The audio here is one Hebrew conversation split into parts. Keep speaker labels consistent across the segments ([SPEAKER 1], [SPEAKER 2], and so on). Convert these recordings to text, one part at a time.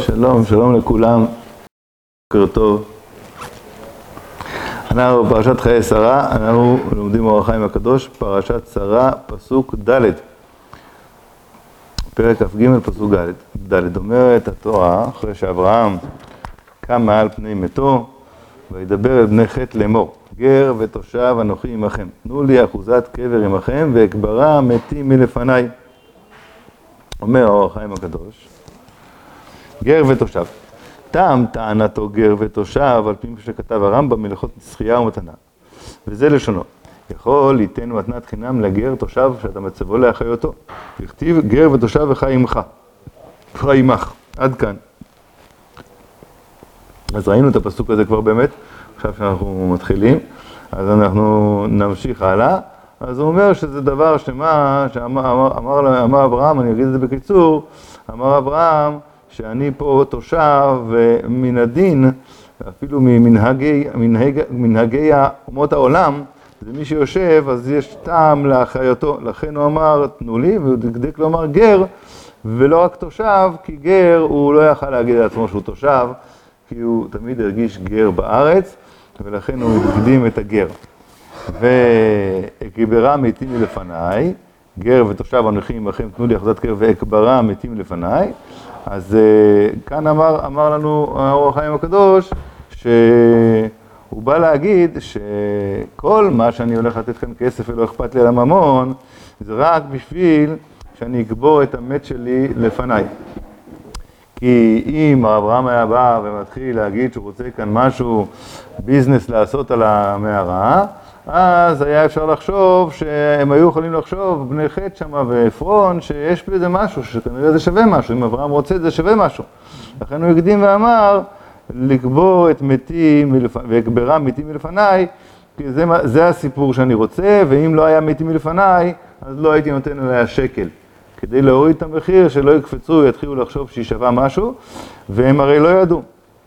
[SPEAKER 1] שלום, שלום לכולם, בוקר טוב. אנחנו בפרשת חיי שרה, אנחנו לומדים אור החיים הקדוש, פרשת שרה, פסוק ד', פרק כ"ג, פסוק ד', אומרת התורה, אחרי שאברהם קם מעל פני מתו, וידבר אל בני חטא לאמור, גר ותושב אנוכי עמכם, תנו לי אחוזת קבר עמכם, ואקברה מתים מלפניי. אומר אור החיים הקדוש, גר ותושב. טעם טענתו גר ותושב, על פי מה שכתב הרמב"ם מלאכות זכייה ומתנה. וזה לשונו. יכול ליתן מתנת חינם לגר תושב שאתה מצבו לאחיותו. וכתיב גר ותושב וחי עמך. וחי עמך. עד כאן. אז ראינו את הפסוק הזה כבר באמת, עכשיו שאנחנו מתחילים, אז אנחנו נמשיך הלאה. אז הוא אומר שזה דבר שמה, שאמר אמר, אמר, אמר אברהם, אני אגיד את זה בקיצור, אמר אברהם שאני פה תושב מן הדין, אפילו ממנהגי מנהג, מנהגי אומות העולם, זה מי שיושב, אז יש טעם לאחריותו, לכן הוא אמר, תנו לי, והוא דקדק לומר גר, ולא רק תושב, כי גר הוא לא יכל להגיד לעצמו שהוא תושב, כי הוא תמיד הרגיש גר בארץ, ולכן הוא הקדים את הגר. ואקברה מתים מלפניי, גר ותושב אנוכי עמכם תנו לי אחזת קרב ואקברה מתים לפניי. אז כאן אמר, אמר לנו האור החיים הקדוש, שהוא בא להגיד שכל מה שאני הולך לתת כאן כסף ולא אכפת לי על הממון, זה רק בשביל שאני אקבור את המת שלי לפניי. כי אם אברהם היה בא ומתחיל להגיד שהוא רוצה כאן משהו, ביזנס לעשות על המערה, אז היה אפשר לחשוב שהם היו יכולים לחשוב, בני חטא שמה ועפרון, שיש בזה משהו, שכנראה זה שווה משהו, אם אברהם רוצה זה שווה משהו. לכן הוא הקדים ואמר, לקבור את מתים ואקברה מתים מלפניי, כי זה, זה הסיפור שאני רוצה, ואם לא היה מתים מלפניי, אז לא הייתי נותן עליה שקל. כדי להוריד את המחיר, שלא יקפצו, יתחילו לחשוב שהיא שווה משהו, והם הרי לא ידעו.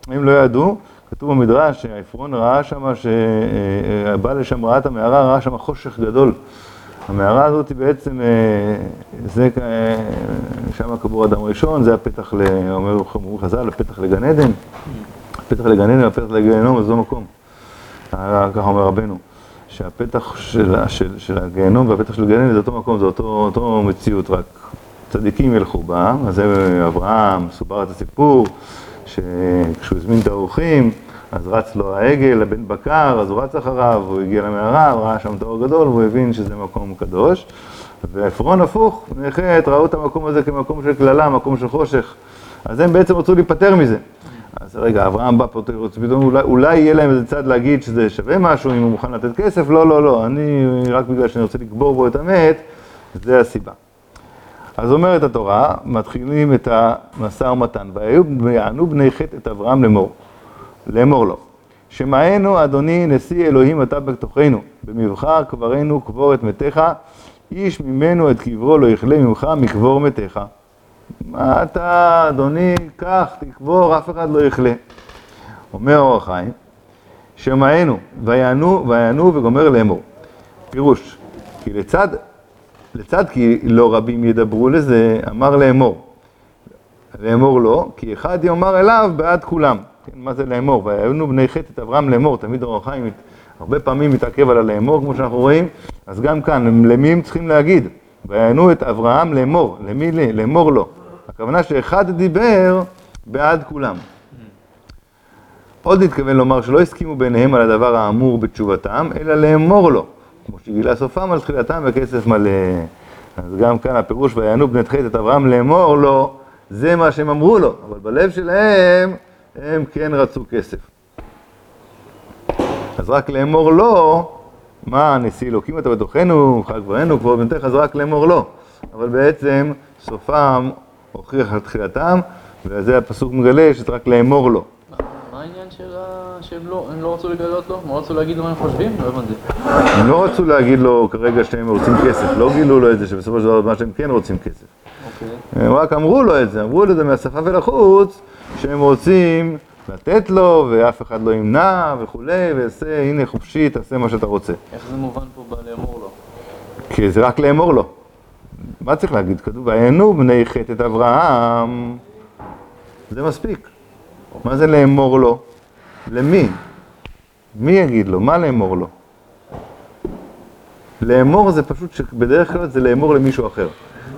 [SPEAKER 1] הם לא ידעו. כתוב במדרש שעפרון ראה שם, שבא לשם, ראה את המערה, ראה שם חושך גדול. המערה הזאת היא בעצם, זה, שם קבור אדם ראשון, זה הפתח, אומר חז"ל, הפתח לגן עדן. הפתח לגן עדן, הפתח לגיהנום, אז לא מקום. ככה אומר רבנו. שהפתח של, של, של הגיהנום והפתח של גן זה אותו מקום, זה אותו, אותו מציאות, רק צדיקים ילכו בה, אז זה אברהם, סופר את הסיפור, שכשהוא הזמין את האורחים, אז רץ לו העגל, הבן בקר, אז הוא רץ אחריו, הוא הגיע למערה, הוא ראה שם את האור גדול, והוא הבין שזה מקום קדוש. ועפרון הפוך, בני ראו את המקום הזה כמקום של קללה, מקום של חושך. אז הם בעצם רצו להיפטר מזה. אז רגע, אברהם בא פה, אולי, אולי יהיה להם איזה צד להגיד שזה שווה משהו, אם הוא מוכן לתת כסף, לא, לא, לא, אני, רק בגלל שאני רוצה לקבור בו את המת, זה הסיבה. אז אומרת התורה, מתחילים את המשא ומתן, ויענו בני חטא את אברהם לאמור, לאמור לו, שמענו אדוני נשיא אלוהים אתה בתוכנו, במבחר קברנו קבור את מתיך, איש ממנו את קברו לא יכלה ממך מקבור מתיך. מה אתה, אדוני, קח, תקבור, אף אחד לא יכלה. אומר אור החיים, שמענו, ויענו, ויענו וגומר לאמור. פירוש, כי לצד, לצד כי לא רבים ידברו לזה, אמר לאמור. לאמור לא, כי אחד יאמר אליו בעד כולם. כן, מה זה לאמור? ויענו בני חטא את אברהם לאמור, תמיד אור החיים הרבה פעמים מתעכב על הלאמור, כמו שאנחנו רואים, אז גם כאן, למי הם צריכים להגיד? ויענו את אברהם לאמור, למי לאמור לו? הכוונה שאחד דיבר בעד כולם. עוד התכוון לומר שלא הסכימו ביניהם על הדבר האמור בתשובתם, אלא לאמור לו, כמו שגילה סופם על תחילתם בכסף מלא. אז גם כאן הפירוש ויענו בני תחית את אברהם לאמור לו, זה מה שהם אמרו לו, אבל בלב שלהם הם כן רצו כסף. אז רק לאמור לו, מה נשיא אלוקים אתה בתוכנו, חג ברינו, כבוד בנתך, אז רק לאמור לו. אבל בעצם סופם הוכיח על תחילתם, וזה הפסוק מגלה שזה רק לאמור לו.
[SPEAKER 2] שהם לא, לא רצו לגלות לו? מה רצו להגיד מה הם חושבים? לא הבנתי.
[SPEAKER 1] הם לא רצו להגיד לו כרגע שהם רוצים כסף, לא גילו לו את זה שבסופו של דבר מה שהם כן רוצים כסף.
[SPEAKER 2] אוקיי.
[SPEAKER 1] הם רק אמרו לו את זה, אמרו לו את זה מהשפה ולחוץ, שהם רוצים לתת לו, ואף אחד לא ימנע וכולי, ועשה, הנה חופשי, תעשה מה שאתה רוצה.
[SPEAKER 2] איך זה מובן פה בלאמור לו?
[SPEAKER 1] כי זה רק לאמור לו. מה צריך להגיד? כתוב, ויענו בני חטא את אברהם. זה מספיק. מה זה לאמור לו? למי? מי יגיד לו? מה לאמור לו? לאמור זה פשוט, בדרך כלל זה לאמור למישהו אחר.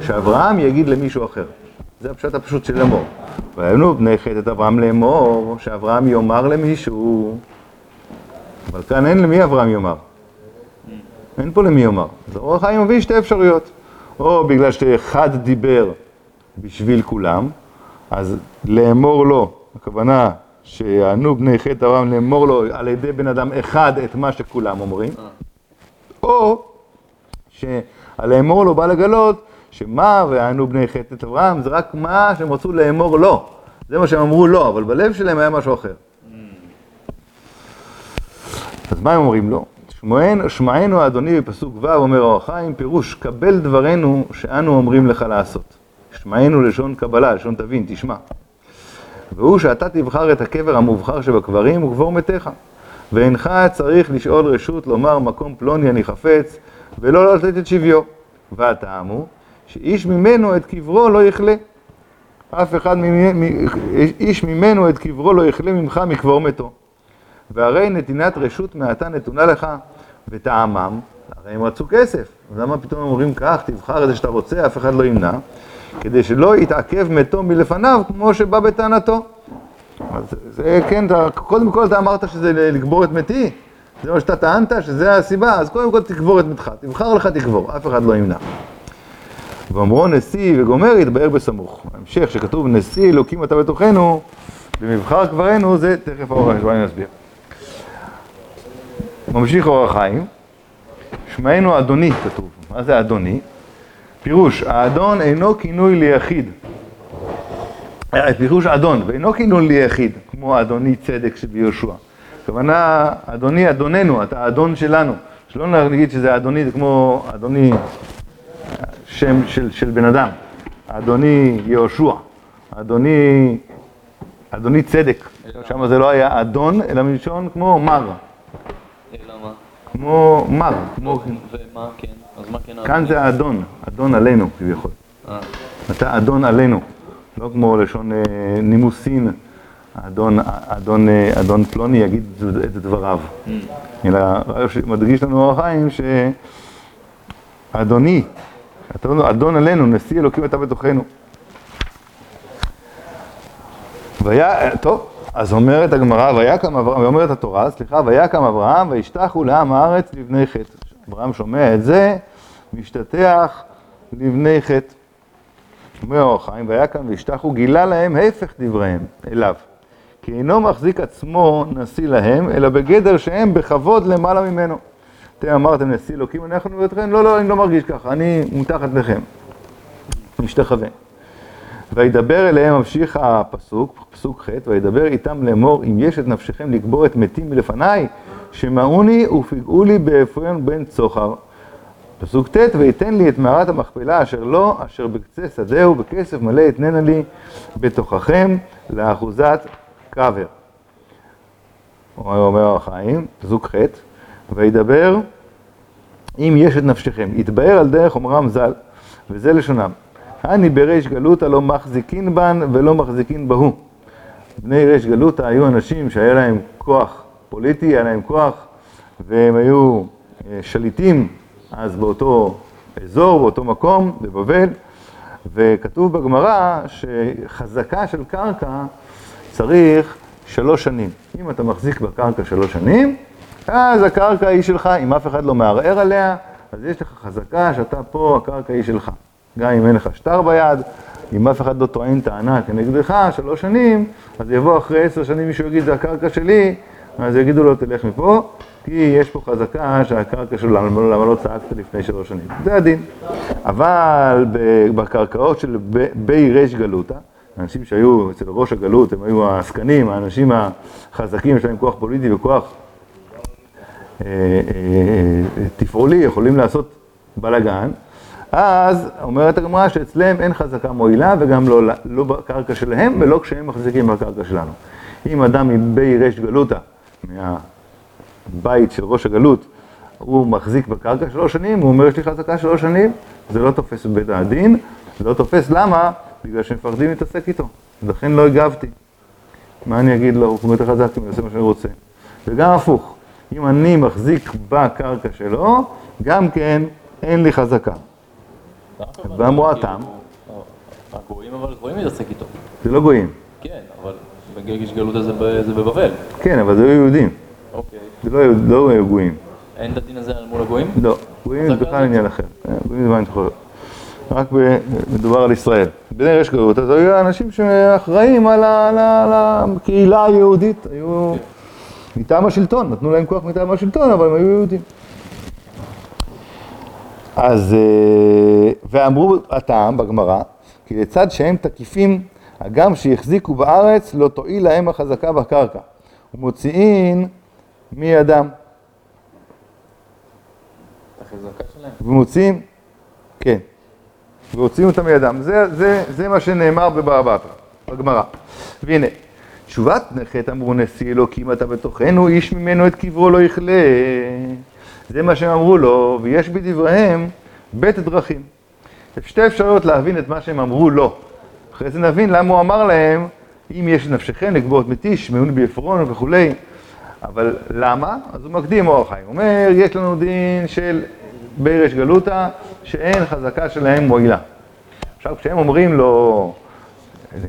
[SPEAKER 1] שאברהם יגיד למישהו אחר. זה הפשט הפשוט של לאמור. והיינו בני חטא את אברהם לאמור, שאברהם יאמר למישהו. אבל כאן אין למי אברהם יאמר. אין פה למי יאמר. אז אור החיים מביא שתי אפשרויות. או בגלל שאחד דיבר בשביל כולם, אז לאמור לו, הכוונה שיענו בני חטא אברהם לאמור לו על ידי בן אדם אחד את מה שכולם אומרים, או שהלאמור לו בא לגלות שמה ויענו בני חטא את אברהם זה רק מה שהם רצו לאמור לו, זה מה שהם אמרו לו, אבל בלב שלהם היה משהו אחר. אז מה הם אומרים לו? שמענו אדוני בפסוק ו' אומר אור החיים, פירוש קבל דברנו שאנו אומרים לך לעשות. שמענו לשון קבלה, לשון תבין, תשמע. והוא שאתה תבחר את הקבר המובחר שבקברים וקבור מתיך. ואינך צריך לשאול רשות לומר מקום פלוני אני חפץ, ולא לתת את שביו. והטעם הוא שאיש ממנו את קברו לא יכלה. אף אחד, ממ... איש ממנו את קברו לא יכלה ממך מקבור מתו. והרי נתינת רשות מעתה נתונה לך, וטעמם, הרי הם רצו כסף. למה פתאום אומרים כך, תבחר את זה שאתה רוצה, אף אחד לא ימנע, כדי שלא יתעכב מתו מלפניו, כמו שבא בטענתו. אז זה כן, אתה, קודם כל אתה אמרת שזה לקבור את מתי, זה מה שאתה טענת, שזה הסיבה, אז קודם כל תקבור את מתך, תבחר לך תקבור, אף אחד לא ימנע. ואומרו נשיא וגומר יתבהר בסמוך. ההמשך שכתוב נשיא אלוקים אתה בתוכנו, במבחר קברנו זה תכף האור החיים, אני אסביר. ממשיך אור החיים, שמענו אדוני כתוב, מה זה אדוני? פירוש, האדון אינו כינוי ליחיד. אה, פירוש אדון, ואינו כינוי ליחיד, כמו אדוני צדק שביהושע. הכוונה, אדוני אדוננו, אתה האדון שלנו. שלא נגיד שזה אדוני, זה כמו אדוני שם של, של בן אדם. אדוני יהושע, אדוני, אדוני צדק. שם זה לא היה אדון, אלא מלשון כמו מר.
[SPEAKER 2] אלא מה?
[SPEAKER 1] כמו מר. כמו...
[SPEAKER 2] ומה כן? כן
[SPEAKER 1] כאן זה האדון, אדון עלינו כביכול.
[SPEAKER 2] אה,
[SPEAKER 1] אתה אדון עלינו, לא כמו לשון אה, נימוסין, אדון, אה, אדון פלוני יגיד את דבריו. אלא מדגיש לנו אור החיים שאדוני, אדון עלינו, נשיא אלוקים אתה בתוכנו. והיה, טוב, אז אומרת הגמרא, ויקם אברהם, ואומרת התורה, סליחה, ויקם אברהם, וישתחו לעם הארץ לבני חטא. אברהם שומע את זה, משתטח לבני חטא. אומר אור החיים, ויקם וישתחו, גילה להם הפך דבריהם אליו. כי אינו מחזיק עצמו נשיא להם, אלא בגדר שהם בכבוד למעלה ממנו. אתם אמרתם נשיא אלוקים, אנחנו ואתכם, לא, לא, אני לא מרגיש ככה, אני מתחת לכם. משתחווה. וידבר אליהם, ממשיך הפסוק, פסוק ח', וידבר איתם לאמור, אם יש את נפשכם לקבור את מתים מלפניי, שמעוני ופגעו לי באפרים בן צוחר. פסוק ט', ויתן לי את מערת המכפלה אשר לא, אשר בקצה שדהו, בכסף מלא אתננה לי בתוככם לאחוזת קבר. אומר החיים, פסוק ח', וידבר אם יש את נפשכם, יתבהר על דרך אומרם ז"ל, וזה לשונם. אני בריש גלותא לא מחזיקין בן ולא מחזיקין בהו. בני ריש גלותא היו אנשים שהיה להם כוח פוליטי, היה להם כוח, והם היו שליטים אז באותו אזור, באותו מקום, בבבל, וכתוב בגמרא שחזקה של קרקע צריך שלוש שנים. אם אתה מחזיק בקרקע שלוש שנים, אז הקרקע היא שלך, אם אף אחד לא מערער עליה, אז יש לך חזקה שאתה פה, הקרקע היא שלך. גם אם אין לך שטר ביד, אם אף אחד לא טוען טענה כנגדך, שלוש שנים, אז יבוא אחרי עשר שנים מישהו יגיד, זה הקרקע שלי, אז יגידו לו, תלך מפה, כי יש פה חזקה שהקרקע שלו, למה, לא צעקת לפני שלוש שנים? זה הדין. אבל בקרקעות של בי ריש גלותא, האנשים שהיו אצל ראש הגלות, הם היו העסקנים, האנשים החזקים, יש להם כוח פוליטי וכוח תפעולי, יכולים לעשות בלאגן, אז אומרת הגמרא שאצלם אין חזקה מועילה וגם לא, לא בקרקע שלהם ולא כשהם מחזיקים בקרקע שלנו. אם אדם מבי ריש גלותא, מהבית של ראש הגלות, הוא מחזיק בקרקע שלוש שנים, הוא אומר יש לי חזקה שלוש שנים, זה לא תופס בבית הדין, זה לא תופס למה? בגלל שהם מפחדים להתעסק איתו. לכן לא הגבתי. מה אני אגיד לו? הוא יותר חזק ממני, עושה מה שאני רוצה. וגם הפוך, אם אני מחזיק בקרקע שלו, גם כן אין לי חזקה. ואמרו הטעם.
[SPEAKER 2] הגויים אבל יכולים להתעסק איתו.
[SPEAKER 1] זה לא גויים.
[SPEAKER 2] כן, אבל בגיש גלותא זה ב- זה בבבל.
[SPEAKER 1] כן, אבל זה לא יהודים.
[SPEAKER 2] אוקיי.
[SPEAKER 1] זה לא, לא היו גויים.
[SPEAKER 2] אין את הדין הזה על מול הגויים?
[SPEAKER 1] לא, גויים זה בכלל עניין אחר. אה, גויים זה מה יכול להיות. רק מדובר על ישראל. בני רש גלות, אז היו אנשים שאחראים על הקהילה היהודית, היו מטעם השלטון, נתנו להם כוח מטעם השלטון, אבל הם היו יהודים. אז, אה, ואמרו הטעם בגמרא, כי לצד שהם תקיפים, הגם שהחזיקו בארץ, לא תועיל להם החזקה בקרקע. ומוציאין
[SPEAKER 2] החזקה שלהם.
[SPEAKER 1] ומוציאים, כן, והוציאים אותם מידם. זה, זה, זה מה שנאמר בבבא בתרא, בגמרא. והנה, תשובת נחת אמרו נשיא אלוקים אתה בתוכנו, איש ממנו את קברו לא יכלה. זה מה שהם אמרו לו, ויש בדבריהם בית דרכים. יש שתי אפשרויות להבין את מה שהם אמרו לו. אחרי זה נבין למה הוא אמר להם, אם יש נפשכם לקבור את מתי, שמעון בעפרון וכולי. אבל למה? אז הוא מקדים אור החיים. הוא אומר, יש לנו דין של בירש גלותא, שאין חזקה שלהם מועילה. עכשיו, כשהם אומרים לו,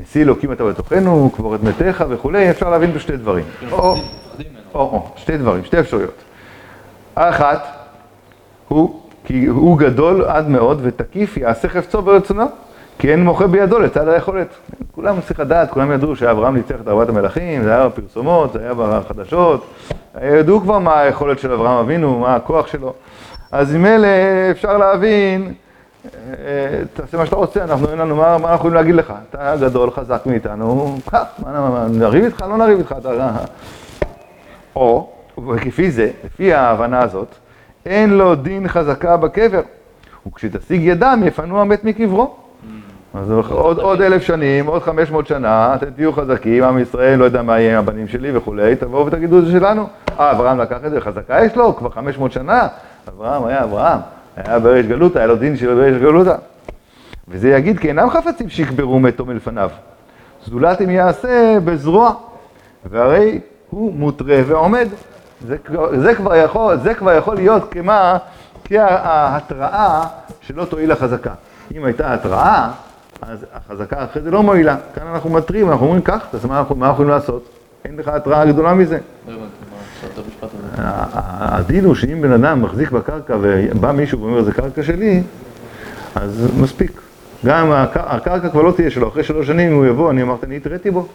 [SPEAKER 1] נשיא אלוקים אתה בתוכנו, קבור את מתיך וכולי, אפשר להבין בשתי דברים. או,
[SPEAKER 2] מפחדים ממנו.
[SPEAKER 1] או, או, שתי דברים, שתי אפשרויות. האחת, הוא, כי הוא גדול עד מאוד ותקיף יעשה חפצו ברצונו, כי אין מוחה בידו לצד היכולת. כולם צריך לדעת, כולם ידעו שאברהם ניצח את ארבעת המלכים, זה היה בפרסומות, זה היה בחדשות, ידעו כבר מה היכולת של אברהם אבינו, מה הכוח שלו. אז עם אלה אפשר להבין, אה, תעשה מה שאתה רוצה, אנחנו אין לנו, מה, מה אנחנו יכולים להגיד לך? אתה גדול, חזק מאיתנו, קח, נריב איתך, לא נריב איתך, אתה... או, וכפי זה, לפי ההבנה הזאת, אין לו דין חזקה בקבר, וכשתשיג ידם יפנו המת מקברו. אז עוד, עוד אלף שנים, עוד חמש מאות שנה, אתם תהיו חזקים, עם ישראל, לא יודע מה יהיה עם הבנים שלי וכולי, תבואו ותגידו זה שלנו. אה, אברהם לקח את זה, חזקה יש לו, כבר חמש מאות שנה. אברהם היה אברהם, היה בריש גלותא, היה לו דין של בריש גלותא. וזה יגיד כי אינם חפצים שיקברו מתו מלפניו. זולת אם יעשה בזרוע, והרי הוא מותרה ועומד. זה, זה, כבר יכול, זה כבר יכול להיות כמה, כהתראה שלא תועיל החזקה. אם הייתה התראה, אז החזקה אחרי זה לא מועילה. כאן אנחנו מתריעים, אנחנו אומרים כך, אז מה אנחנו, יכולים לעשות? אין לך התראה גדולה מזה.
[SPEAKER 2] לא
[SPEAKER 1] הדין הוא שאם בן אדם מחזיק בקרקע ובא מישהו ואומר זה קרקע שלי, אז מספיק. גם הק- הקרקע כבר לא תהיה שלו, אחרי שלוש שנים הוא יבוא, אני אמרתי, אני התריתי בו.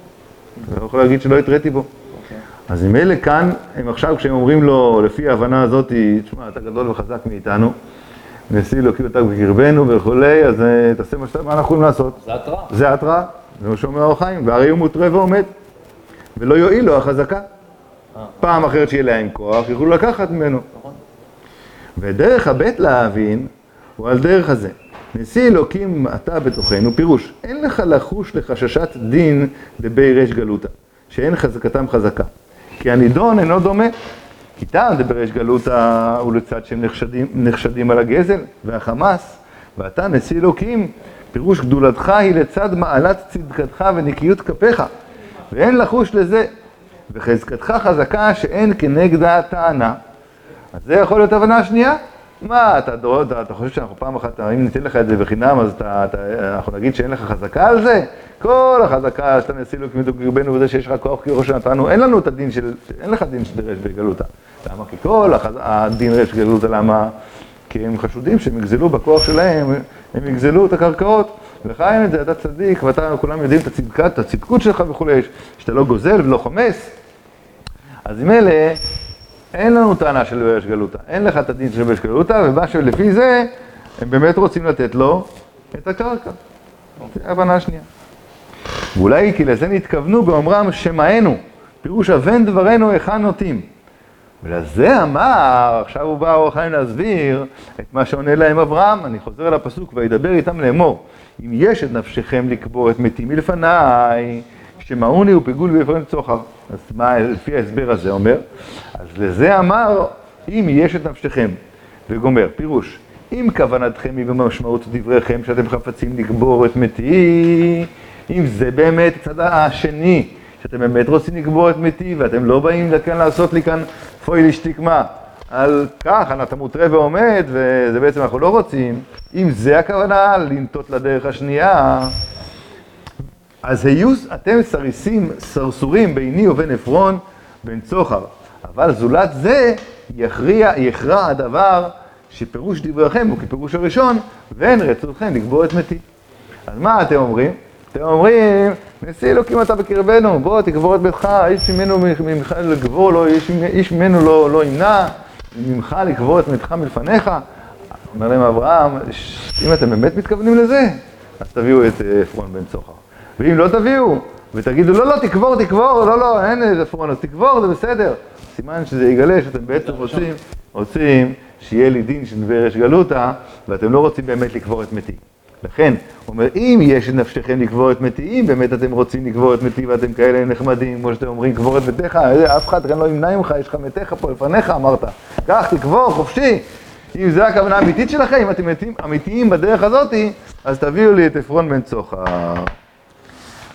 [SPEAKER 1] אתה לא יכול להגיד שלא התריתי בו.
[SPEAKER 2] אוקיי.
[SPEAKER 1] אז אם אלה כאן, הם עכשיו כשהם אומרים לו, לפי ההבנה הזאת, תשמע, אתה גדול וחזק מאיתנו, נשיא אלוקים אתה בקרבנו וכולי, אז אה, תעשה מה שאתה, מה אנחנו יכולים לעשות?
[SPEAKER 2] זה התראה.
[SPEAKER 1] זה התראה, זה מה שאומר האור חיים, והרי הוא מותרה ועומד, ולא יועיל לו החזקה. פעם אחרת שיהיה להם כוח, יוכלו לקחת ממנו.
[SPEAKER 2] נכון.
[SPEAKER 1] ודרך הבית להבין הוא על דרך הזה. נשיא אלוקים אתה בתוכנו, פירוש, אין לך לחוש לחששת דין דבי ריש גלותא, שאין חזקתם חזקה. כי הנידון אינו דומה. טעם דבריש גלותא לצד שהם נחשדים על הגזל והחמאס, ואתה נשיא אלוקים, פירוש גדולתך היא לצד מעלת צדקתך ונקיות כפיך, ואין לחוש לזה, וחזקתך חזקה שאין כנגדה טענה. אז זה יכול להיות הבנה שנייה? מה, אתה, אתה, אתה חושב שאנחנו פעם אחת, אם ניתן לך את זה בחינם, אז אתה, אתה, אנחנו נגיד שאין לך חזקה על זה? כל החזקה שאתה נשיא לו כמידו קרבנו וזה שיש לך כוח כראש שנתנו, אין לנו את הדין של, אין לך דין של רש וגלותא. למה? כי כל החז... הדין רש וגלותא, למה? כי הם חשודים שהם יגזלו בכוח שלהם, הם יגזלו את הקרקעות. אין את זה, אתה צדיק, ואתה, כולם יודעים את הצדקת, את הצדקות שלך וכולי, שאתה לא גוזל ולא חומס. אז עם אלה, אין לנו טענה של ברש גלותא, אין לך את הדין של ברש גלותא, ומה שלפי זה, הם באמת רוצים לתת לו את הקרקע. זו הבנה שנייה. ואולי כי לזה נתכוונו באומרם שמענו, פירוש אבן דברנו היכן נוטים. ולזה אמר, עכשיו הוא בא אור החיים להסביר את מה שעונה להם אברהם, אני חוזר על הפסוק, וידבר איתם לאמור, אם יש את נפשכם לקבור את מתי מלפניי, שמעוני ופיגול ויפרם צוחר. אז מה לפי ההסבר הזה אומר? אז לזה אמר, אם יש את נפשכם, וגומר, פירוש, אם כוונתכם היא במשמעות דבריכם שאתם חפצים לקבור את מתי, אם זה באמת הצד השני, שאתם באמת רוצים לקבור את מתי, ואתם לא באים לכאן לעשות לי כאן פוי לשתיקמה, על כך, אתה מוטרה ועומד, וזה בעצם אנחנו לא רוצים, אם זה הכוונה, לנטות לדרך השנייה, אז היו אתם סריסים, סרסורים ביני ובין עפרון, בן צוחר. אבל זולת זה, יכריע, יכרע הדבר שפירוש דבריכם הוא כפירוש הראשון, ואין רצותכם לקבור את מתי. אז מה אתם אומרים? אתם אומרים, נשיא אלוקים אתה בקרבנו, בוא תקבור את ביתך, איש ממנו ממך לגבור, לא, איש, איש ממנו לא, לא ימנע, ממך לקבור את מתך מלפניך. אומר להם אברהם, אם אתם באמת מתכוונים לזה, אז תביאו את אה, עפרון בן צוחר. ואם לא תביאו, ותגידו, לא, לא, תקבור, תקבור, לא, לא, אין עפרון, אז תקבור, זה בסדר. סימן שזה יגלה שאתם בעצם רוצים, רוצים שיהיה לי דין של נווה רש גלותא, ואתם לא רוצים באמת לקבור את מתי. לכן, הוא אומר, אם יש את נפשכם לקבור את מתי, אם באמת אתם רוצים לקבור את מתי ואתם כאלה נחמדים, כמו שאתם אומרים, קבור את מתיך, אף אחד כאן לא ימנע ממך, יש לך מתיך פה לפניך, אמרת. קח, תקבור, חופשי. אם זו הכוונה האמיתית שלכם, אם אתם אמיתיים בדרך הזאתי, אז תביאו לי את עפרון בן צוחר.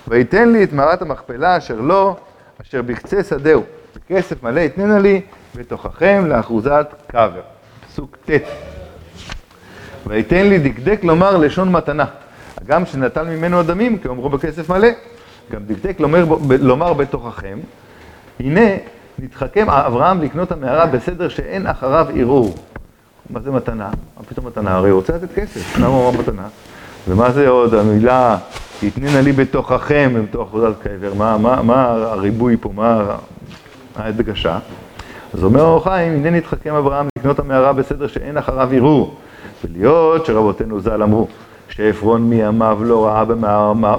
[SPEAKER 1] ויתן לי את מערת המכפלה אשר לו, אשר בקצה שדהו. בכסף מלא יתננה לי, ותוככם לאחוזת קבר. פסוק ט' ויתן לי דקדק לומר לשון מתנה. הגם שנטל ממנו הדמים, כי אמרו בכסף מלא, גם דקדק לומר, לומר בתוככם. הנה, נתחכם אברהם לקנות המערה בסדר שאין אחריו ערעור. מה זה מתנה? מה פתאום מתנה? הרי הוא רוצה לתת כסף, למה הוא אמר מתנה? ומה זה עוד המילה, יתננה לי בתוככם, בתוך אחוזת קבר, מה, הריבוי פה, מה ההדגשה? אז אומר אור חיים, הנה נתחכם אברהם לקנות המערה בסדר שאין אחריו ערעור. ולהיות שרבותינו ז"ל אמרו, שעפרון מימיו לא ראה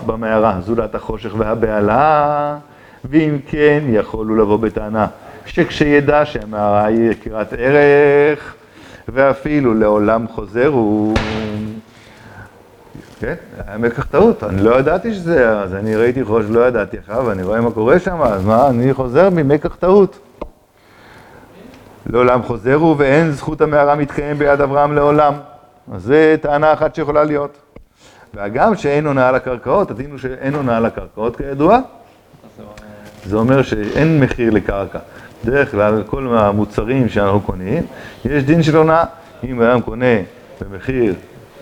[SPEAKER 1] במערה זולת החושך והבהלה, ואם כן, יכולו לבוא בטענה שכשידע שהמערה היא יקירת ערך, ואפילו לעולם חוזר הוא... כן, היה מקח טעות, אני לא ידעתי שזה, אז אני ראיתי חוש, לא ידעתי עכשיו, ואני רואה מה קורה שם, אז מה, אני חוזר ממקח טעות. לעולם חוזר הוא ואין זכות המערה מתקיים ביד אברהם לעולם. אז זו טענה אחת שיכולה להיות. והגם שאין הונאה על הקרקעות, הדין הוא שאין הונאה על הקרקעות כידוע, זה אומר שאין מחיר לקרקע. בדרך כלל, כל המוצרים שאנחנו קונים, יש דין של הונאה. אם אדם קונה במחיר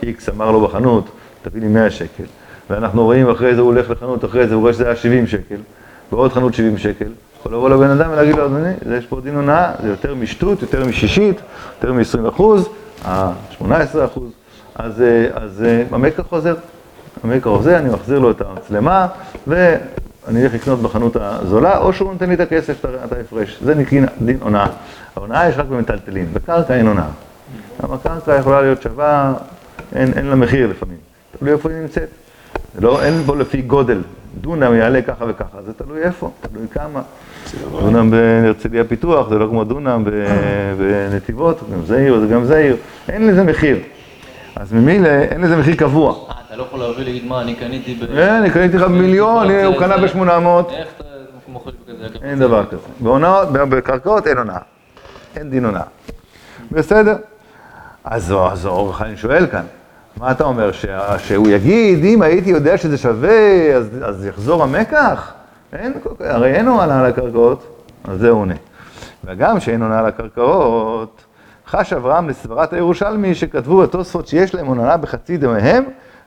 [SPEAKER 1] X, אמר לו בחנות, תביא לי 100 שקל, ואנחנו רואים אחרי זה, הוא הולך לחנות, אחרי זה הוא רואה שזה היה 70 שקל, ועוד חנות 70 שקל, יכול לבוא לבן אדם ולהגיד לו, אדוני, יש פה דין הונאה, זה יותר משטות, יותר משישית, יותר מ-20 אחוז, ה-18 אחוז, אז, אה, אז אה, המקר חוזר. המקר חוזר, אני מחזיר לו את המצלמה, ואני אלך לקנות בחנות הזולה, או שהוא נותן לי את הכסף, את ההפרש. זה נקרא דין הונאה. ההונאה יש רק במטלטלין, בקרקע אין הונאה. גם הקרקע יכולה להיות שווה, אין, אין לה מחיר לפעמים. תלוי איפה היא נמצאת. לא, אין בו לפי גודל. דונם יעלה ככה וככה, זה תלוי איפה, תלוי כמה. דונם בהרצליה פיתוח, זה לא כמו דונם בנתיבות, גם זה עיר, זה גם זה עיר, אין לזה מחיר. אז ממילא אין לזה מחיר קבוע.
[SPEAKER 2] אה, אתה לא יכול להביא להגיד מה, אני קניתי ב...
[SPEAKER 1] כן, אני קניתי לך במיליון, הוא קנה ב-800.
[SPEAKER 2] איך אתה מוכר בכזה?
[SPEAKER 1] אין דבר כזה. בקרקעות אין הונאה. אין דין הונאה. בסדר. אז אור החיים שואל כאן, מה אתה אומר, שהוא יגיד, אם הייתי יודע שזה שווה, אז יחזור המקח? אין, הרי אין הונאה על הקרקעות, אז זה עונה. וגם שאין הונאה על הקרקעות, חש אברהם לסברת הירושלמי שכתבו בתוספות שיש להם הונאה בחצי דמיהם,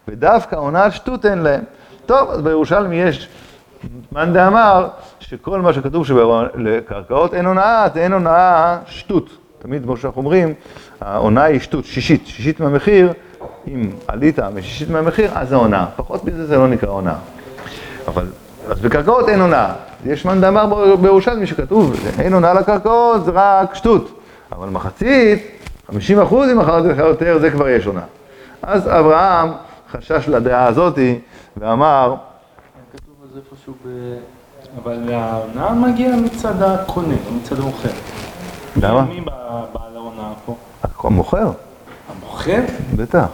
[SPEAKER 1] ודווקא הונאה על שטות אין להם. טוב, אז בירושלמי יש מאן דאמר שכל מה שכתוב שלקרקעות אין הונאה, זה אין הונאה שטות. תמיד כמו שאנחנו אומרים, ההונאה היא שטות, שישית, שישית מהמחיר, אם עלית משישית מהמחיר, אז זה הונאה. פחות מזה זה לא נקרא הונאה. אבל אז בקרקעות אין הונאה. יש מאן דאמר בירושלמי שכתוב, אין הונאה לקרקעות, זה רק שטות. אבל מחצית, 50 אחוז אם מכרת לך יותר, זה כבר יש הונאה. אז אברהם חשש לדעה הזאתי ואמר...
[SPEAKER 2] כתוב על זה איפשהו ב... אבל ההונאה מגיעה מצד הקונה, לא מצד המוכר.
[SPEAKER 1] למה?
[SPEAKER 2] מי בעל ההונאה פה?
[SPEAKER 1] המוכר,
[SPEAKER 2] המוכר?
[SPEAKER 1] בטח.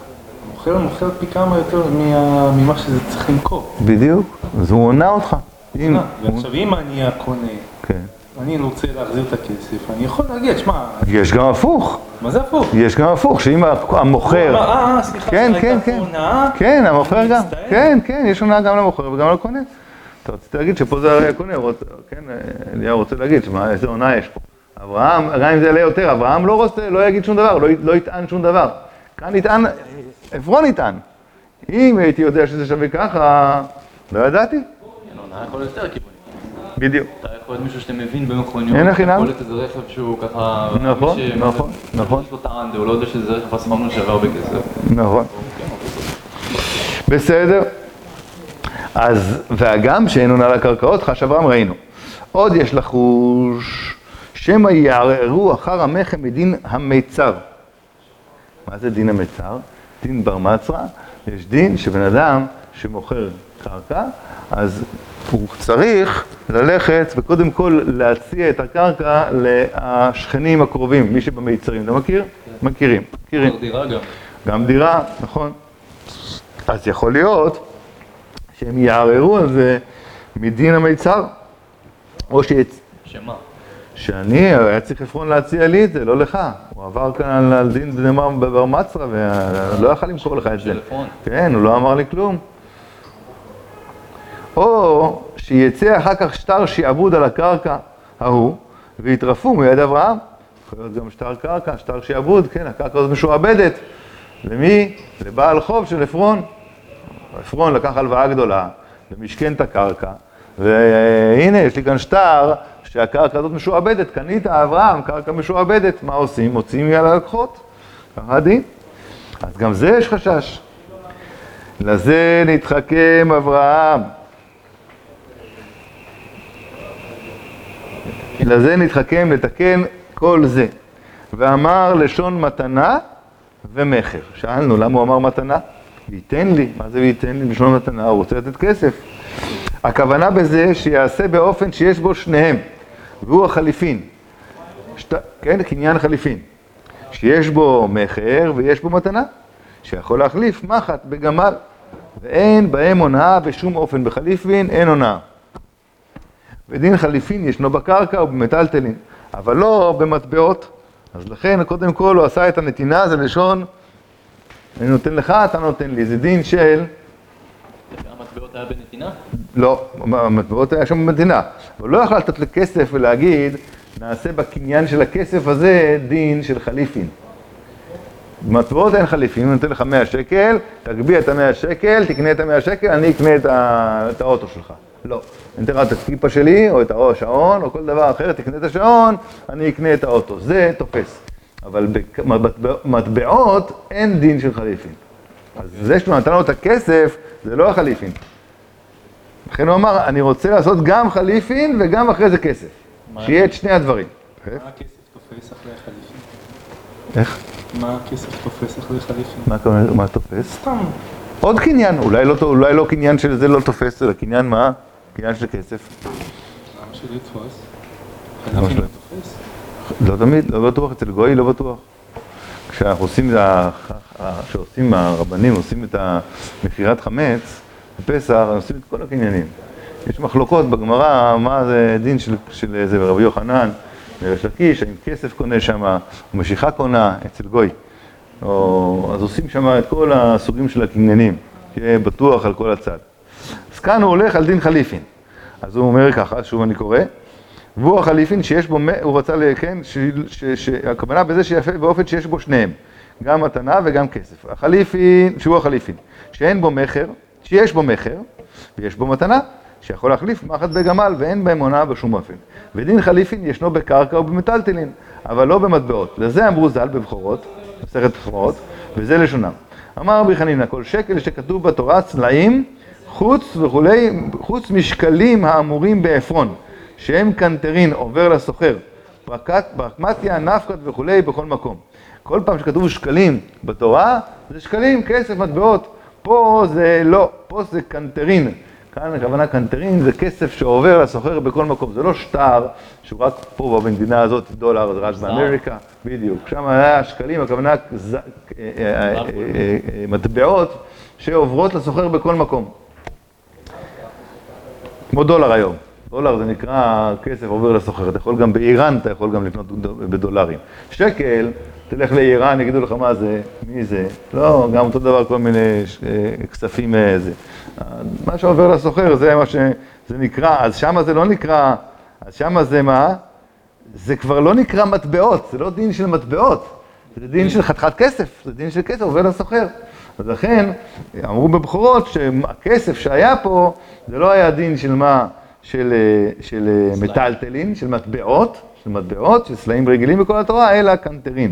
[SPEAKER 2] המוכר מוכר פי כמה יותר מה- ממה שזה צריך למכור.
[SPEAKER 1] בדיוק. אז הוא הונה אותך.
[SPEAKER 2] ועכשיו אם אני הקונה,
[SPEAKER 1] כן.
[SPEAKER 2] אני רוצה להחזיר את הכסף, אני יכול להגיד, שמע,
[SPEAKER 1] יש גם הפוך,
[SPEAKER 2] מה זה הפוך?
[SPEAKER 1] יש גם הפוך, שאם המוכר...
[SPEAKER 2] אה, אה, סליחה,
[SPEAKER 1] כן, כן, כן. כן, המוכר גם. כן, כן, יש הונאה גם למוכר וגם לקונה. אתה רצית להגיד שפה זה הרי הקונה, כן, אליהו רוצה להגיד, שמה, איזה הונאה יש פה. אברהם, גם אם זה יעלה יותר, אברהם לא רוצה, לא יגיד שום דבר, לא, לא יטען שום דבר. כאן יטען, עפרון יטען. אם הייתי יודע שזה שווה ככה, לא ידעתי.
[SPEAKER 3] כן.
[SPEAKER 1] בדיוק.
[SPEAKER 3] אתה יכול להיות מישהו שאתם מבין במכוניות,
[SPEAKER 1] אין נמי.
[SPEAKER 3] יכול להיות איזה רכב שהוא ככה...
[SPEAKER 1] נכון, נכון, נכון.
[SPEAKER 3] יש לו טען, הוא לא יודע שזה רכב חסכון שווה הרבה כסף.
[SPEAKER 1] נכון. בסדר. אז, והגם שאין עונה לקרקעות, חש אברהם ראינו. עוד יש לחוש, שמא יערערו אחר המחם מדין המיצר. מה זה דין המיצר? דין בר מצרה, יש דין שבן אדם שמוכר קרקע, אז הוא צריך ללכת וקודם כל להציע את הקרקע לשכנים הקרובים, מי שבמיצרים. אתה מכיר? מכירים. מכירים.
[SPEAKER 3] כבר דירה גם.
[SPEAKER 1] גם דירה, נכון. אז יכול להיות שהם יערערו על זה מדין המיצר, או שיצ...
[SPEAKER 3] שמה?
[SPEAKER 1] שאני, היה צריך עפרון להציע לי את זה, לא לך. הוא עבר כאן על, דין בני בבר מצרה, ולא יכל למכור לך את זה. כן, הוא לא אמר לי כלום. או שיצא אחר כך שטר שעבוד על הקרקע ההוא, ויטרפו מיד אברהם. יכול להיות גם שטר קרקע, שטר שעבוד, כן, הקרקע הזאת משועבדת. למי? לבעל חוב של עפרון. עפרון לקח הלוואה גדולה, ומשכן את הקרקע, והנה, יש לי כאן שטר שהקרקע הזאת משועבדת. קנית, אברהם, קרקע משועבדת. מה עושים? מוציאים על הלקוחות. ככה הדין. אז גם זה יש חשש. לזה נתחכם אברהם. לזה נתחכם לתקן כל זה. ואמר לשון מתנה ומכר. שאלנו למה הוא אמר מתנה? וייתן לי, מה זה וייתן לי? לשון מתנה, הוא רוצה לתת כסף. הכוונה בזה שיעשה באופן שיש בו שניהם, והוא החליפין. שת... כן, קניין חליפין. שיש בו מכר ויש בו מתנה, שיכול להחליף מחט בגמל, ואין בהם הונאה בשום אופן. בחליפין אין הונאה. ודין חליפין ישנו בקרקע ובמטלטלין, אבל לא במטבעות. אז לכן, קודם כל, הוא עשה את הנתינה, זה לשון, אני נותן לך, אתה נותן לי. זה דין של,
[SPEAKER 3] המטבעות היה בנתינה?
[SPEAKER 1] לא, המטבעות היה שם במדינה. אבל לא יכול לתת לכסף ולהגיד, נעשה בקניין של הכסף הזה דין של חליפין. במטבעות אין חליפין, אני נותן לך 100 שקל, תגביה את ה-100 שקל, תקנה את ה-100 שקל, אני אקנה את, ה... את האוטו שלך. לא. אני אתן לך את הכיפה שלי, או את השעון, או כל דבר אחר, תקנה את השעון, אני אקנה את האוטו. זה תופס. אבל במטבעות אין דין של חליפין. אז זה שהוא נתן לו את הכסף, זה לא החליפין. לכן הוא אמר, אני רוצה לעשות גם חליפין וגם אחרי זה כסף. שיהיה את שני הדברים.
[SPEAKER 2] מה הכסף תופס אחרי חליפין?
[SPEAKER 1] איך?
[SPEAKER 2] מה הכסף תופס אחרי חליפין?
[SPEAKER 1] מה תופס?
[SPEAKER 2] סתם.
[SPEAKER 1] עוד קניין, אולי לא, אולי לא קניין של זה לא תופס, אלא קניין מה? קניין של כסף.
[SPEAKER 2] למה שלא יתפוס? חליפין? לא תופס?
[SPEAKER 1] לא תמיד, לא בטוח, אצל גוי לא בטוח. כשאנחנו עושים, כשעושים, הרבנים עושים את המכירת חמץ בפסח, הם עושים את כל הקניינים. יש מחלוקות בגמרא, מה זה דין של, של איזה רבי יוחנן, וריש לקיש, האם כסף קונה שם, או משיכה קונה אצל גוי. או, אז עושים שם את כל הסוגים של הקניינים, שיהיה בטוח על כל הצד. אז כאן הוא הולך על דין חליפין. אז הוא אומר ככה, שוב אני קורא, והוא החליפין שיש בו, הוא רצה, כן, שהכוונה בזה שיפה באופן שיש בו שניהם, גם מתנה וגם כסף. החליפין, שהוא החליפין, שאין בו מכר, שיש בו מכר, ויש בו מתנה, שיכול להחליף מחט בגמל, ואין בהם הונאה בשום אופן. ודין חליפין ישנו בקרקע ובמטלטלין, אבל לא במטבעות. לזה אמרו ז"ל בבכורות, מסכת בכורות, וזה לשונם. אמר רבי חנינא, כל שקל שכתוב בתורה סלעים, חוץ וכולי, חוץ משקלים האמורים בעפרון, שהם קנטרין עובר לסוחר, פרקט, פרקמטיה, נפקת וכולי בכל מקום. כל פעם שכתוב שקלים בתורה, זה שקלים, כסף, מטבעות. פה זה לא, פה זה קנטרין. כאן הכוונה קנטרין זה כסף שעובר לסוחר בכל מקום, זה לא שטר שהוא רק פה במדינה הזאת דולר, זה רק. באמריקה, בדיוק. שם היה שקלים, הכוונה אה, אה, אה, מטבעות שעוברות לסוחר בכל מקום. כמו דולר היום, דולר זה נקרא כסף עובר לסוחר, אתה יכול גם באיראן, אתה יכול גם לקנות בדולרים. שקל, תלך לאיראן, יגידו לך מה זה, מי זה, לא, גם אותו דבר כל מיני כספים זה. מה שעובר לסוחר זה מה שזה נקרא, אז שמה זה לא נקרא, אז שמה זה מה? זה כבר לא נקרא מטבעות, זה לא דין של מטבעות, זה דין של חתיכת כסף, זה דין של כסף עובר לסוחר. אז לכן, אמרו בבחורות שהכסף שהיה פה, זה לא היה דין של מה? של, של מטלטלין, של מטבעות, של מטבעות, של סלעים רגילים בכל התורה, אלא קנטרין.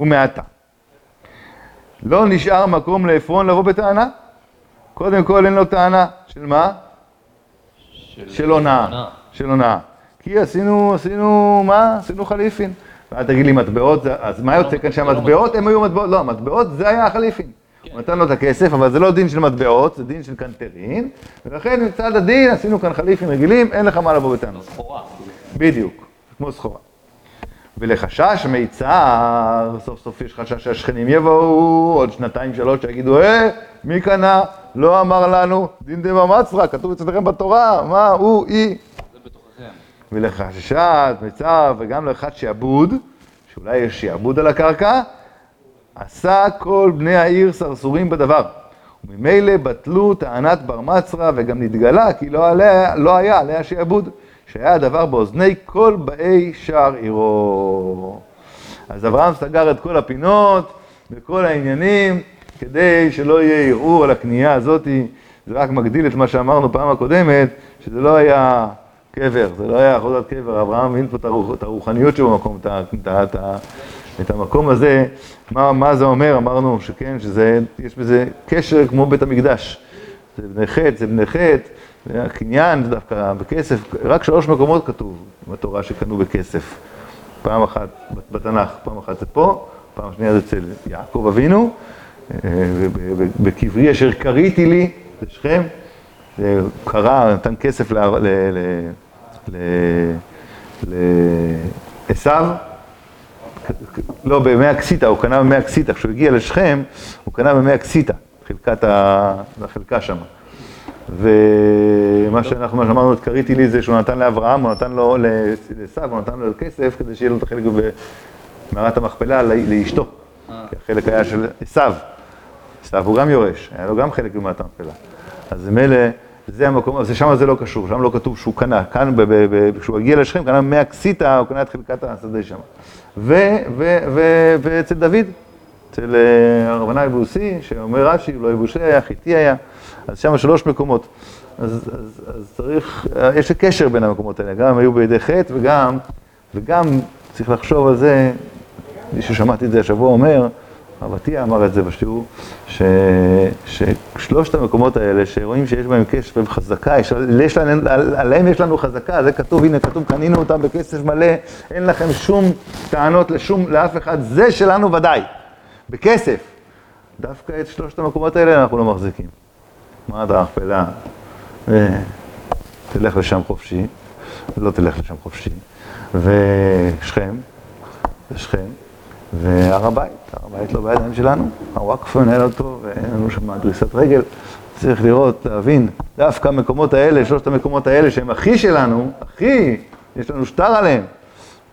[SPEAKER 1] ומעתה. לא נשאר מקום לעפרון לבוא בטענה. קודם כל אין לו טענה. של מה?
[SPEAKER 3] של,
[SPEAKER 1] של הונאה. של הונאה. כי עשינו, עשינו, מה? עשינו חליפין. ואל תגיד לי מטבעות, אז מה יוצא כאן שהמטבעות הם היו מטבעות? לא, מטבעות זה היה החליפין. הוא נתן לו את הכסף, אבל זה לא דין של מטבעות, זה דין של קנטרין, ולכן מצד הדין עשינו כאן חליפים רגילים, אין לך מה לבוא בטענות.
[SPEAKER 3] סחורה.
[SPEAKER 1] בדיוק, כמו סחורה. ולחשש מיצר, סוף סוף יש חשש שהשכנים יבואו, עוד שנתיים שלוש שיגידו, אה, מי קנה? לא אמר לנו, דין דמא מצרא, כתוב אצלכם בתורה, מה, הוא, היא. ולחששת מצר וגם לחשש שעבוד, שאולי יש שעבוד על הקרקע, עשה כל בני העיר סרסורים בדבר. וממילא בטלו טענת בר מצרא וגם נתגלה כי לא, עליה, לא היה עליה שעבוד, שהיה הדבר באוזני כל באי שער עירו. אז אברהם סגר את כל הפינות וכל העניינים כדי שלא יהיה ערעור על הקנייה הזאתי. זה רק מגדיל את מה שאמרנו פעם הקודמת, שזה לא היה קבר, זה לא היה אחוזת קבר, אברהם מבין פה את הרוחניות שבמקום, את, את, את, את המקום הזה, מה, מה זה אומר, אמרנו שכן, שזה, יש בזה קשר כמו בית המקדש. זה בני חטא, זה בני חטא, הקניין, זה דווקא בכסף, רק שלוש מקומות כתוב בתורה שקנו בכסף. פעם אחת בתנ"ך, פעם אחת זה פה, פעם שנייה זה אצל יעקב אבינו, בקברי אשר קריתי לי, זה שכם, זה קרא, נתן כסף לעשו, לא, במי הקסיטה, הוא קנה במי הקסיטה, כשהוא הגיע לשכם, הוא קנה במי הקסיטה, חלקת. החלקה שם. ומה שאנחנו, מה שאמרנו, את קריתי לי זה שהוא נתן לאברהם, הוא נתן לו לעשו, הוא נתן לו כסף כדי שיהיה לו את החלק במערת המכפלה לאשתו. כי החלק היה של עשו. עשו הוא גם יורש, היה לו גם חלק במערת המכפלה. אז מילא, זה המקום, אז שם זה לא קשור, שם לא כתוב שהוא קנה. כאן, כשהוא הגיע לשכם, קנה מהקסיטה, הוא קנה את חלקת השדה שם. ואצל דוד, אצל הרבנאי בוסי, שאומר רש"י, לא יבושי היה, חיטי היה, אז שם שלוש מקומות. אז, אז, אז צריך, יש קשר בין המקומות האלה, גם היו בידי חטא וגם, וגם צריך לחשוב על זה, מישהו שמעתי את זה השבוע אומר, עטיה אמר את זה בשיעור, ש, ששלושת המקומות האלה, שרואים שיש בהם קשר וחזקה, יש, יש להם, עליהם יש לנו חזקה, זה כתוב, הנה כתוב, קנינו אותם בכסף מלא, אין לכם שום טענות לשום, לאף אחד, זה שלנו ודאי, בכסף. דווקא את שלושת המקומות האלה אנחנו לא מחזיקים. מה אתה מכפלה? תלך לשם חופשי, לא תלך לשם חופשי. ושכם, ושכם. והר הבית, הר הבית לא בידיים שלנו, הוואקף מנהל אותו ואין לנו שם דריסת רגל. צריך לראות, להבין, דווקא המקומות האלה, שלושת המקומות האלה שהם הכי שלנו, הכי, יש לנו שטר עליהם,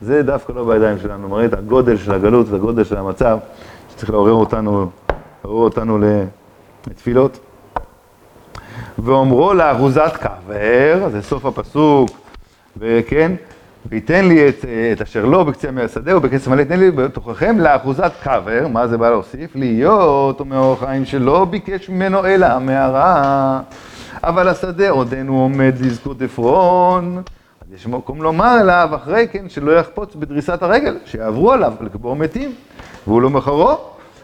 [SPEAKER 1] זה דווקא לא בידיים שלנו, מראה את הגודל של הגלות והגודל של המצב, שצריך לעורר אותנו, לעורר אותנו לתפילות. ואומרו לאחוזת כבר, זה סוף הפסוק, וכן, ויתן לי את, את אשר לא בקצה מהשדה ובכסף מלא, תן לי בתוככם לאחוזת קבר, מה זה בא להוסיף? להיות מאור חיים שלא ביקש ממנו אלא המערה, אבל השדה עודנו עומד לזכות עפרון, יש מקום לומר אליו אחרי כן שלא יחפוץ בדריסת הרגל, שיעברו עליו לקבור מתים, והוא לא מחרו,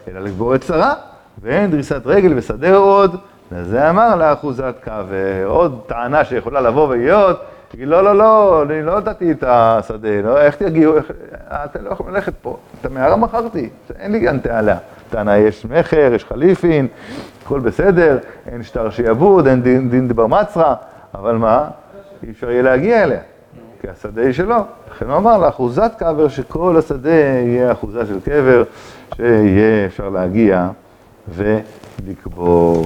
[SPEAKER 1] אלא לקבור את שרה, ואין דריסת רגל בשדה עוד, וזה אמר לאחוזת קבר, עוד טענה שיכולה לבוא ולהיות תגיד, לא, לא, לא, אני לא נתתי את השדה, לא, איך תגיעו, איך, אתם לא יכולים ללכת פה, את המערה מכרתי, אין לי גם תעלה. טענה, יש מכר, יש חליפין, הכל בסדר, אין שטר שיעבוד, אין דין, דין דבר מצרא, אבל מה? אי אפשר יהיה להגיע אליה, כי השדה היא שלו. לכן הוא אמר לאחוזת קבר, שכל השדה יהיה אחוזה של קבר, שיהיה אפשר להגיע ולקבור.